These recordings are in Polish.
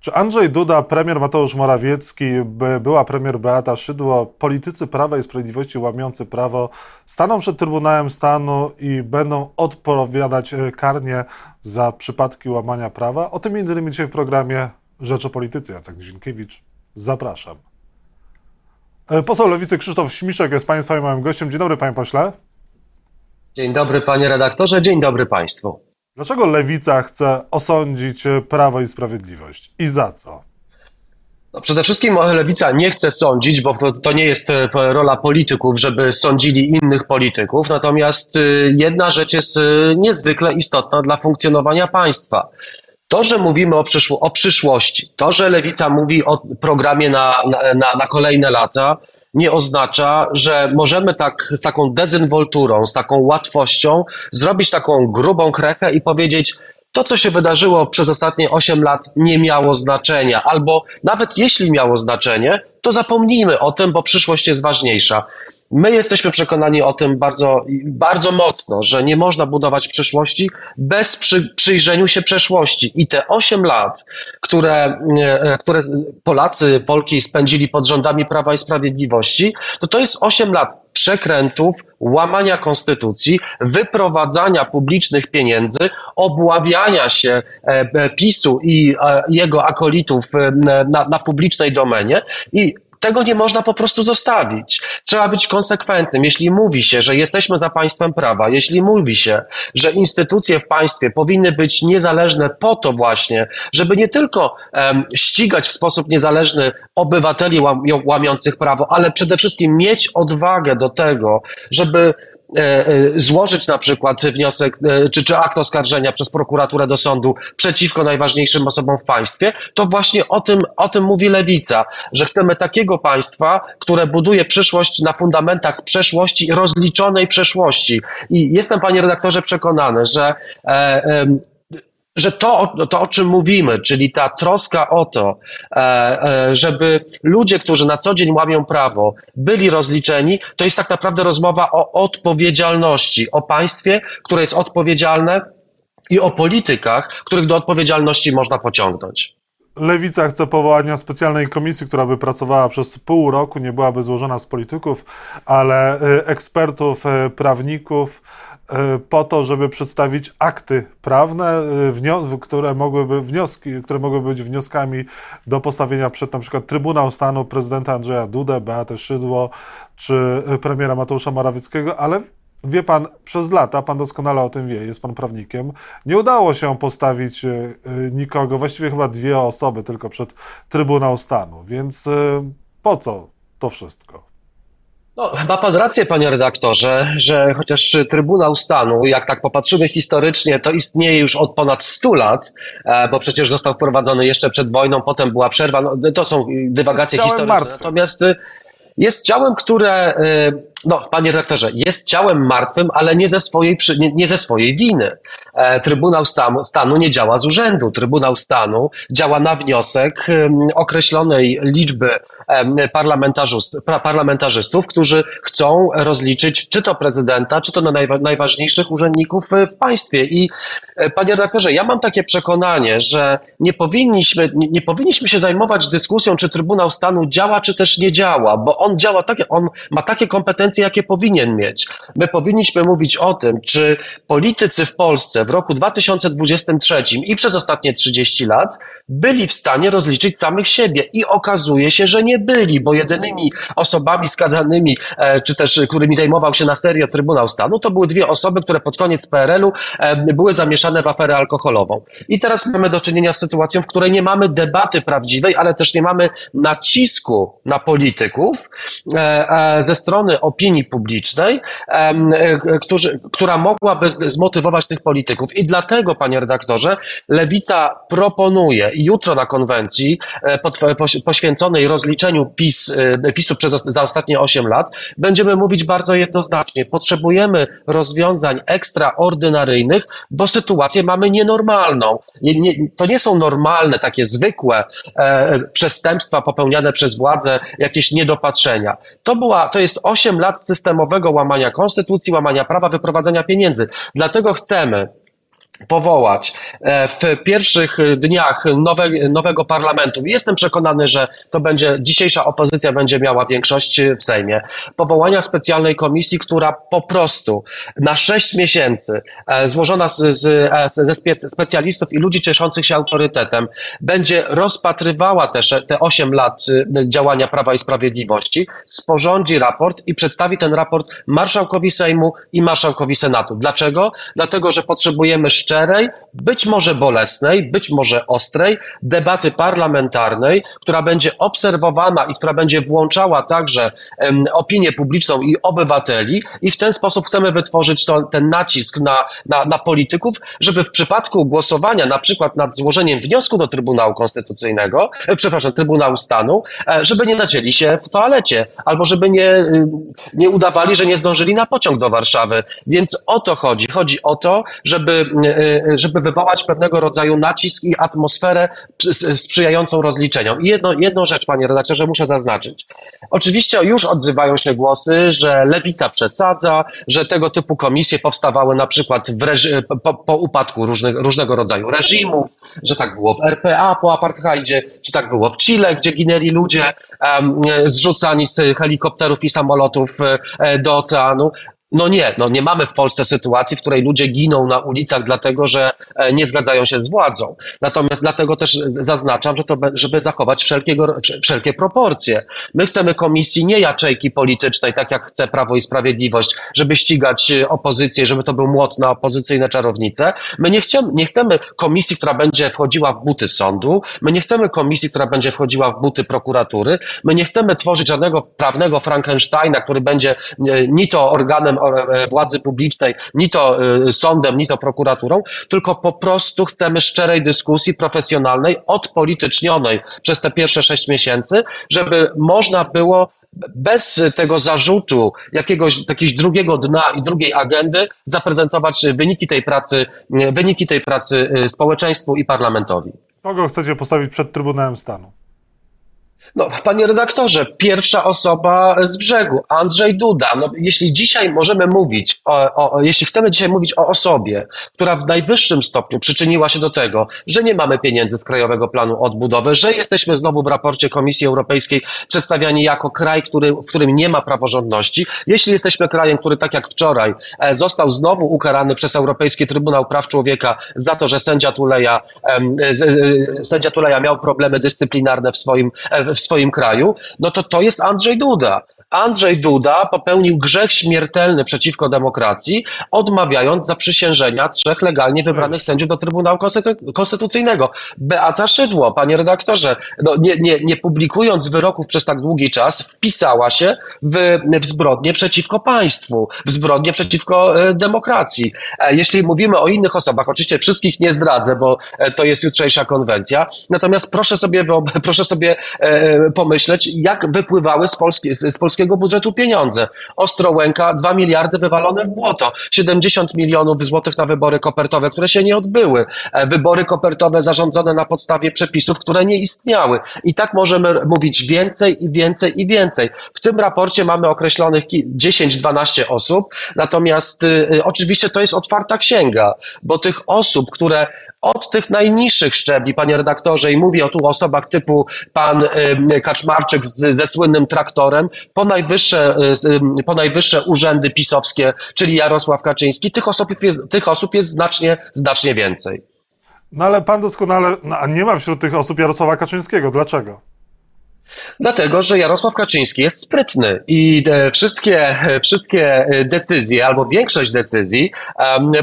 Czy Andrzej Duda, premier Mateusz Morawiecki, by, była premier Beata Szydło, politycy Prawa i Sprawiedliwości łamiący prawo, staną przed Trybunałem Stanu i będą odpowiadać e, karnie za przypadki łamania prawa? O tym między innymi dzisiaj w programie Rzecz o Polityce. Jacek Nizinkiewicz, zapraszam. E, poseł Lewicy Krzysztof Śmiszek jest Państwa i moim gościem. Dzień dobry, Panie Pośle. Dzień dobry, Panie Redaktorze, dzień dobry Państwu. Dlaczego lewica chce osądzić Prawo i Sprawiedliwość i za co? No przede wszystkim lewica nie chce sądzić, bo to, nie jest e, rola polityków, żeby sądzili innych polityków. Natomiast e, jedna rzecz jest e, niezwykle istotna dla funkcjonowania państwa. To, że mówimy o, przyszło, o przyszłości, to, że lewica mówi o programie na, na, na kolejne lata, nie oznacza, że możemy tak z taką dezynwolturą, z taką łatwością zrobić taką grubą krechę i powiedzieć, to, co się wydarzyło przez ostatnie 8 lat, nie miało znaczenia, albo nawet jeśli miało znaczenie, to zapomnijmy o tym, bo przyszłość jest ważniejsza. My jesteśmy przekonani o tym bardzo, bardzo mocno, że nie można budować przyszłości bez przy, przyjrzeniu się przeszłości. I te 8 lat, które, e, które Polacy, Polki spędzili pod rządami Prawa i Sprawiedliwości, to to jest 8 lat przekrętów, łamania konstytucji, wyprowadzania publicznych pieniędzy, obławiania się e, e, PiSu i jego akolitów na, na publicznej domenie i tego nie można po prostu zostawić. Trzeba być konsekwentnym. Jeśli mówi się, że jesteśmy za państwem prawa, jeśli mówi się, że instytucje w państwie powinny być niezależne po to właśnie, żeby nie tylko um, ścigać w sposób niezależny obywateli łamiących prawo, ale przede wszystkim mieć odwagę do tego, żeby złożyć na przykład wniosek e, czy, czy akt oskarżenia przez prokuraturę do sądu przeciwko najważniejszym osobom w państwie, to właśnie o tym, o tym mówi lewica, że chcemy takiego państwa, które buduje przyszłość na fundamentach przeszłości, rozliczonej przeszłości. I jestem, panie redaktorze, przekonany, że że to, to, o czym mówimy, czyli ta troska o to, e, e, żeby ludzie, którzy na co dzień łamią prawo, byli rozliczeni, to jest tak naprawdę rozmowa o odpowiedzialności, o państwie, które jest odpowiedzialne i o politykach, których do odpowiedzialności można pociągnąć. Lewica chce powołania specjalnej komisji, która by pracowała przez pół roku, nie byłaby złożona z polityków, ale y, ekspertów, y, prawników, po to, żeby przedstawić akty prawne, które mogłyby, wnioski, które mogłyby być wnioskami do postawienia przed przykład Trybunał Stanu prezydenta Andrzeja Dudę, Beatę Szydło czy premiera Mateusza Morawieckiego, ale Wie pan, przez lata, pan doskonale o tym wie, jest pan prawnikiem, nie udało się postawić nikogo, właściwie chyba dwie osoby tylko przed Trybunał Stanu, więc po co to wszystko? No, ma pan rację, panie redaktorze, że chociaż Trybunał Stanu, jak tak popatrzymy historycznie, to istnieje już od ponad 100 lat, bo przecież został wprowadzony jeszcze przed wojną, potem była przerwa. No, to są dywagacje historyczne. Martwy. Natomiast jest ciałem, które no, panie redaktorze, jest ciałem martwym, ale nie ze swojej, nie, nie ze swojej winy. E, Trybunał Stanu, Stanu nie działa z urzędu. Trybunał Stanu działa na wniosek określonej liczby parlamentarzystów, którzy chcą rozliczyć czy to prezydenta, czy to na najważniejszych urzędników w państwie. I e, panie redaktorze, ja mam takie przekonanie, że nie powinniśmy, nie, nie powinniśmy się zajmować dyskusją, czy Trybunał Stanu działa, czy też nie działa, bo on działa tak, on ma takie kompetencje, kompetencje, jakie powinien mieć. My powinniśmy mówić o tym, czy politycy w Polsce w roku 2023 i przez ostatnie 30 lat byli w stanie rozliczyć samych siebie. I okazuje się, że nie byli, bo jedynymi osobami skazanymi, e, czy też którymi zajmował się na serio Trybunał Stanu, to były dwie osoby, które pod koniec PRL-u e, były zamieszane w aferę alkoholową. I teraz mamy do czynienia z sytuacją, w której nie mamy debaty prawdziwej, ale też nie mamy nacisku na polityków e, ze strony opinii, opinii publicznej, e, którzy, która mogłaby zmotywować tych polityków. I dlatego, panie redaktorze, Lewica proponuje jutro na konwencji e, poświęconej rozliczeniu PiS, e, PiSu przez, za ostatnie 8 lat, będziemy mówić bardzo jednoznacznie. Potrzebujemy rozwiązań ekstraordynaryjnych, bo sytuację mamy nienormalną. Nie, nie, to nie są normalne, takie zwykłe e, przestępstwa popełniane przez władze, jakieś niedopatrzenia. To była, to jest 8 lat systemowego łamania konstytucji, łamania prawa, wyprowadzenia pieniędzy. Dlatego chcemy, powołać e, w pierwszych dniach nowe, nowego parlamentu. Jestem przekonany, że to będzie, dzisiejsza opozycja będzie miała większość w Sejmie. Powołania specjalnej komisji, która po prostu na sześć miesięcy, e, złożona z, z, e, ze specjalistów i ludzi cieszących się autorytetem, będzie rozpatrywała też te osiem lat działania Prawa i Sprawiedliwości, sporządzi raport i przedstawi ten raport marszałkowi Sejmu i marszałkowi Senatu. Dlaczego? Dlatego, że potrzebujemy szczerej, być może bolesnej, być może ostrej debaty parlamentarnej, która będzie obserwowana i która będzie włączała także opinię publiczną i obywateli, i w ten sposób chcemy wytworzyć to, ten nacisk na, na, na polityków, żeby w przypadku głosowania, na przykład nad złożeniem wniosku do Trybunału Konstytucyjnego, e, przepraszam, Trybunału Stanu, e, żeby nie nadzieli się w toalecie, albo żeby nie, y, nie udawali, że nie zdążyli na pociąg do Warszawy. Więc o to chodzi. Chodzi o to, żeby żeby wywołać pewnego rodzaju nacisk i atmosferę sprzyjającą rozliczeniom. I jedno, jedną rzecz, panie redaktorze, muszę zaznaczyć. Oczywiście już odzywają się głosy, że lewica przesadza, że tego typu komisje powstawały na przykład reży- po, po, upadku różnych, różnego rodzaju reżimów, że tak było w RPA po apartheidzie, czy tak było w Chile, gdzie ginęli ludzie um, zrzucani z helikopterów i samolotów e, do oceanu. No nie, no nie mamy w Polsce sytuacji, w której ludzie giną na ulicach dlatego, że e, nie zgadzają się z władzą. Natomiast dlatego też zaznaczam, że to, żeby zachować wszelkiego, wszelkie proporcje. My chcemy komisji nie jaczejki politycznej, tak jak chce Prawo i Sprawiedliwość, żeby ścigać e, opozycję, żeby to był młot na opozycyjne czarownice. My nie chcemy, nie chcemy komisji, która będzie wchodziła w buty sądu. My nie chcemy komisji, która będzie wchodziła w buty prokuratury. My nie chcemy tworzyć żadnego prawnego Frankensteina, który będzie e, ni to organem władzy publicznej, ni to e, sądem, ni to prokuraturą, tylko po prostu chcemy szczerej dyskusji profesjonalnej, odpolitycznionej przez te pierwsze sześć miesięcy, żeby można było bez tego zarzutu jakiegoś, jakiegoś drugiego dna i drugiej agendy zaprezentować wyniki tej pracy, wyniki tej pracy e, społeczeństwu i parlamentowi. Kogo chcecie postawić przed Trybunałem Stanu? No, panie redaktorze, pierwsza osoba z brzegu, Andrzej Duda. No, jeśli dzisiaj możemy mówić, o, o, jeśli chcemy dzisiaj mówić o osobie, która w najwyższym stopniu przyczyniła się do tego, że nie mamy pieniędzy z Krajowego Planu Odbudowy, że jesteśmy znowu w raporcie Komisji Europejskiej przedstawiani jako kraj, który, w którym nie ma praworządności, jeśli jesteśmy krajem, który tak jak wczoraj e, został znowu ukarany przez Europejski Trybunał Praw Człowieka za to, że sędzia Tuleja, sędzia Tuleja miał problemy dyscyplinarne w swoim, e, w w swoim kraju, no to to jest Andrzej Duda. Andrzej Duda popełnił grzech śmiertelny przeciwko demokracji, odmawiając zaprzysiężenia trzech legalnie wybranych sędziów do Trybunału Konstytucyjnego. Beata Szydło, panie redaktorze, no nie, nie, nie publikując wyroków przez tak długi czas, wpisała się w, w zbrodnie przeciwko państwu, w zbrodnie przeciwko e, demokracji. E, jeśli mówimy o innych osobach, oczywiście wszystkich nie zdradzę, bo e, to jest jutrzejsza konwencja, natomiast proszę sobie, proszę sobie pomyśleć, jak wypływały z, Polski, z polskiego polskiego budżetu pieniądze. Ostrołęka 2 miliardy wywalone w błoto, 70 milionów złotych na wybory kopertowe, które się nie odbyły, e, wybory kopertowe zarządzone na podstawie przepisów, które nie istniały. I tak możemy mówić więcej i więcej i więcej. W tym raporcie mamy określonych 10-12 osób, natomiast y, y, oczywiście to jest otwarta księga, bo tych osób, które od tych najniższych szczebli, panie redaktorze, i mówię o tu osobach typu pan y, Kaczmarczyk z, ze słynnym traktorem, po najwyższe, y, po najwyższe urzędy pisowskie, czyli Jarosław Kaczyński, tych osób jest, tych osób jest znacznie, znacznie więcej. No ale pan doskonale, no, nie ma wśród tych osób Jarosława Kaczyńskiego. Dlaczego? Dlatego, że Jarosław Kaczyński jest sprytny i e, wszystkie, wszystkie e, decyzje, albo większość decyzji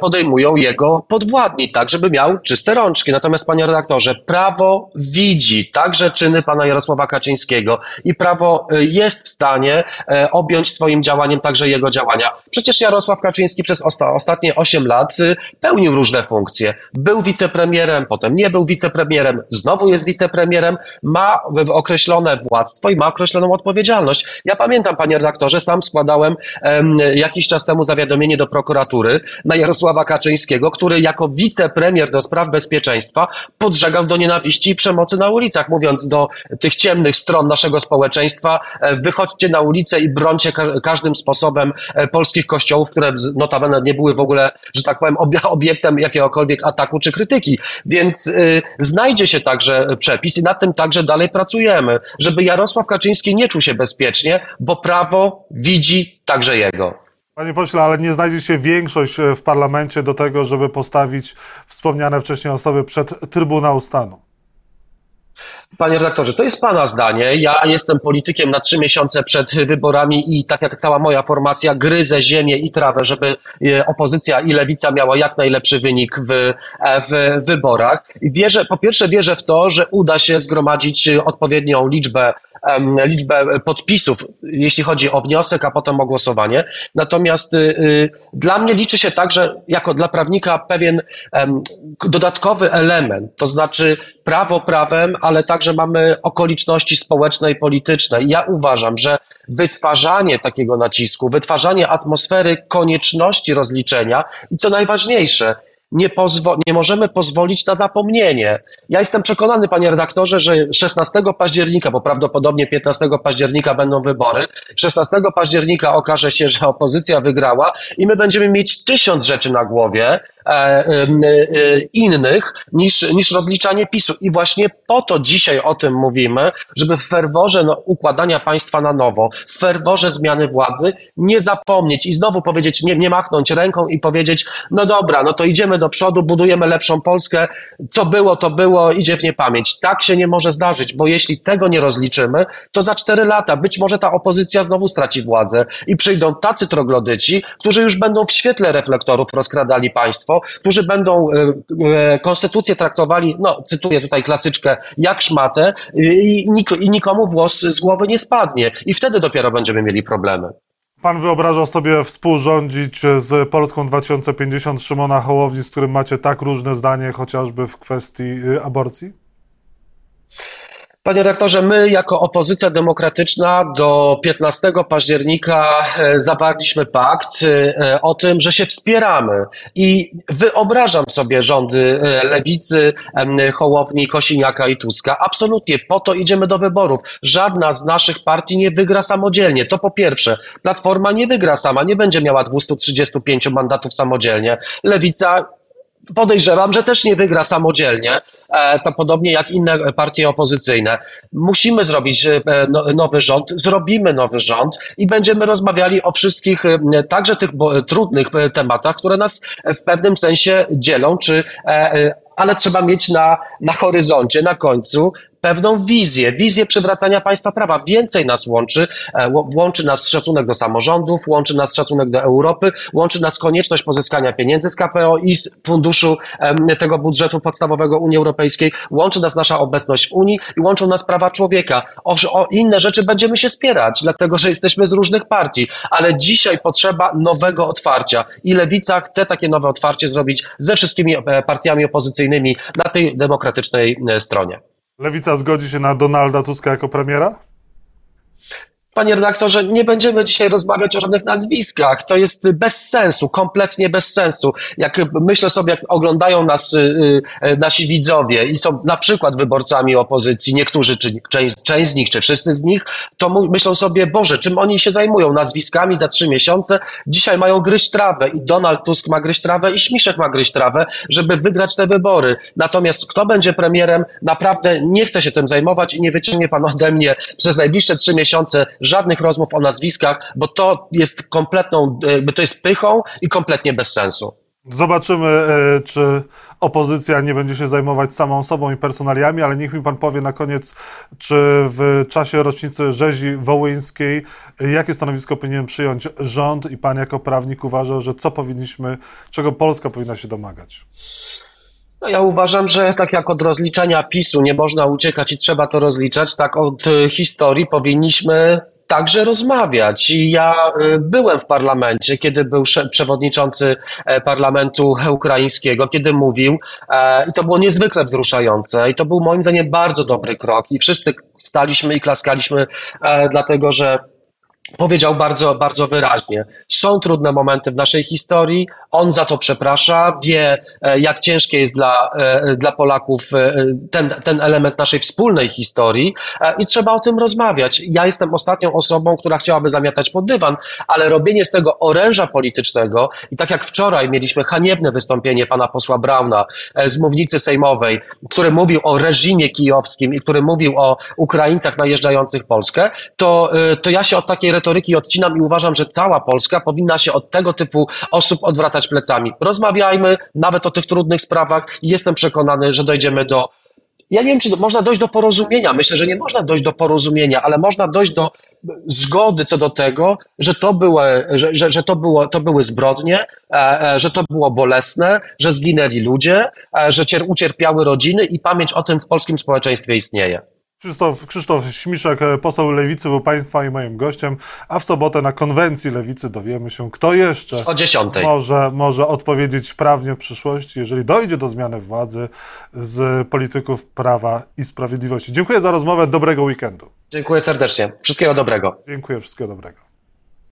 podejmują jego podwładni, tak, żeby miał czyste rączki. Natomiast, panie redaktorze, prawo widzi także czyny pana Jarosława Kaczyńskiego i prawo e, jest w stanie objąć swoim działaniem także jego działania. Przecież Jarosław Kaczyński przez osta ostatnie 8 lat pełnił różne funkcje. Był wicepremierem, potem nie był wicepremierem, znowu jest wicepremierem, ma określone władztwo i ma określoną odpowiedzialność. Ja pamiętam, panie redaktorze, sam składałem em, jakiś czas temu zawiadomienie do prokuratury na Jarosława Kaczyńskiego, który jako wicepremier do spraw bezpieczeństwa podżegał do nienawiści i przemocy na ulicach, mówiąc do tych ciemnych stron naszego społeczeństwa, e, wychodźcie na ulicę i brońcie ka każdym sposobem e, polskich kościołów, które notabene nie były w ogóle, że tak powiem, obie- obiektem jakiegokolwiek ataku czy krytyki. Więc y, znajdzie się także przepis i nad tym także dalej pracujemy, żeby Jarosław Kaczyński nie czuł się bezpiecznie, bo prawo widzi także jego. Panie pośle, ale nie znajdzie się większość e, w parlamencie do tego, żeby postawić wspomniane wcześniej osoby przed Trybunał Stanu. Panie redaktorze, to jest Pana zdanie. Ja jestem politykiem na trzy miesiące przed wyborami i tak jak cała moja formacja gryzę ziemię i trawę, żeby e, opozycja i lewica miała jak najlepszy wynik w, e, w wyborach. Wierzę, po pierwsze wierzę w to, że uda się zgromadzić e, odpowiednią liczbę liczbę podpisów, jeśli chodzi o wniosek, a potem o głosowanie. Natomiast y, y, dla mnie liczy się także, jako dla prawnika, pewien dodatkowy element, to znaczy prawo prawem, ale także mamy okoliczności społeczne i polityczne. Ja uważam, że wytwarzanie takiego nacisku, wytwarzanie atmosfery konieczności rozliczenia i co najważniejsze, nie, pozwo- nie możemy pozwolić na zapomnienie. Ja jestem przekonany, panie redaktorze, że 16 października, bo prawdopodobnie 15 października będą wybory, 16 października okaże się, że opozycja wygrała i my będziemy mieć tysiąc rzeczy na głowie innych niż, niż rozliczanie PiSu. I właśnie po to dzisiaj o tym mówimy, żeby w ferworze no, układania państwa na nowo, w ferworze zmiany władzy nie zapomnieć i znowu powiedzieć, nie, nie machnąć ręką i powiedzieć, no dobra, no to idziemy do przodu, budujemy lepszą Polskę, co było, to było, idzie w niepamięć. Tak się nie może zdarzyć, bo jeśli tego nie rozliczymy, to za cztery lata być może ta opozycja znowu straci władzę i przyjdą tacy troglodyci, którzy już będą w świetle reflektorów rozkradali państwo, którzy będą e, e, konstytucję traktowali, no cytuję tutaj klasyczkę, jak szmatę i, nik- i nikomu włos z głowy nie spadnie. I wtedy dopiero będziemy mieli problemy. Pan wyobraża sobie współrządzić z Polską 2050 Szymona Hołowni, z którym macie tak różne zdanie, chociażby w kwestii y, aborcji? Panie rektorze, my jako opozycja demokratyczna do 15 października e, zawarliśmy pakt e, o tym, że się wspieramy i wyobrażam sobie rządy e, Lewicy, Hołowni, Kosiniaka i Tuska. Absolutnie po to idziemy do wyborów. Żadna z naszych partii nie wygra samodzielnie. To po pierwsze. Platforma nie wygra sama, nie będzie miała 235 mandatów samodzielnie. Lewica Podejrzewam, że też nie wygra samodzielnie, e, to podobnie jak inne partie opozycyjne. Musimy zrobić e, no- nowy rząd, zrobimy nowy rząd i będziemy rozmawiali o wszystkich, e, także tych trudnych tematach, które nas w pewnym sensie dzielą, czy, ale trzeba mieć na, na horyzoncie, na końcu pewną wizję, wizję przywracania państwa prawa. Więcej nas łączy, e, łączy nas szacunek do samorządów, łączy nas szacunek do Europy, łączy nas konieczność pozyskania pieniędzy z KPO i z funduszu tego budżetu podstawowego Unii Europejskiej, łączy nas nasza obecność w Unii i łączą nas prawa człowieka. O, o inne rzeczy będziemy się spierać, dlatego że jesteśmy z różnych partii, ale dzisiaj potrzeba nowego otwarcia i Lewica chce takie nowe otwarcie zrobić ze wszystkimi e, partiami opozycyjnymi na tej demokratycznej e, stronie. Lewica zgodzi się na Donalda Tuska jako premiera? Panie redaktorze, nie będziemy dzisiaj rozmawiać o żadnych nazwiskach. To jest bez sensu, kompletnie bez sensu. Jak myślę sobie, jak oglądają nas y, y, nasi widzowie i są na przykład wyborcami opozycji, niektórzy, czy część, część z nich, czy wszyscy z nich, to myślą sobie, Boże, czym oni się zajmują? Nazwiskami za trzy miesiące? Dzisiaj mają gryźć trawę i Donald Tusk ma gryźć trawę i Śmiszek ma gryźć trawę, żeby wygrać te wybory. Natomiast kto będzie premierem, naprawdę nie chce się tym zajmować i nie wyciągnie pan ode mnie przez najbliższe trzy miesiące żadnych rozmów o nazwiskach, bo to jest kompletną, jakby to jest pychą i kompletnie bez sensu. Zobaczymy, e, czy opozycja nie będzie się zajmować samą sobą i personaliami, ale niech mi pan powie na koniec, czy w czasie rocznicy rzezi wołyńskiej, e, jakie stanowisko powinien przyjąć rząd i pan jako prawnik uważa, że co powinniśmy, czego Polska powinna się domagać? No ja uważam, że tak jak od rozliczenia PiSu nie można uciekać i trzeba to rozliczać, tak od y, historii powinniśmy także rozmawiać. I ja y, byłem w parlamencie, kiedy był przewodniczący e, parlamentu ukraińskiego, kiedy mówił, e, i to było niezwykle wzruszające, i to był moim zdaniem bardzo dobry krok, i wszyscy wstaliśmy i klaskaliśmy, e, dlatego że powiedział bardzo, bardzo wyraźnie. Są trudne momenty w naszej historii, on za to przeprasza, wie, e, jak ciężkie jest dla, e, dla Polaków e, ten, ten element naszej wspólnej historii i trzeba o tym rozmawiać. Ja jestem ostatnią osobą, która chciałaby zamiatać pod dywan, ale robienie z tego oręża politycznego i tak jak wczoraj mieliśmy haniebne wystąpienie pana posła Brauna z mównicy sejmowej, który mówił o reżimie kijowskim i który mówił o Ukraińcach najeżdżających Polskę, to, to ja się od takiej retoryki odcinam i uważam, że cała Polska powinna się od tego typu osób odwracać plecami. Rozmawiajmy nawet o tych trudnych sprawach i jestem przekonany, że dojdziemy do. Ja nie wiem, czy można dojść do porozumienia. Myślę, że nie można dojść do porozumienia, ale można dojść do zgody co do tego, że to, były, że, że, że to, było, to były zbrodnie, e, e, że to było bolesne, że zginęli ludzie, e, że cier, ucierpiały rodziny i pamięć o tym w polskim społeczeństwie istnieje. Krzysztof, Krzysztof Śmiszek, e, poseł Lewicy, był Państwa i moim gościem, a w sobotę na konwencji Lewicy dowiemy się, kto jeszcze O dziesiątej. może, może odpowiedzieć prawnie w przyszłości, jeżeli dojdzie do zmiany władzy z polityków Prawa i Sprawiedliwości. Dziękuję za rozmowę, dobrego weekendu. Dziękuję serdecznie. Wszystkiego dobrego. Dziękuję, wszystkiego dobrego.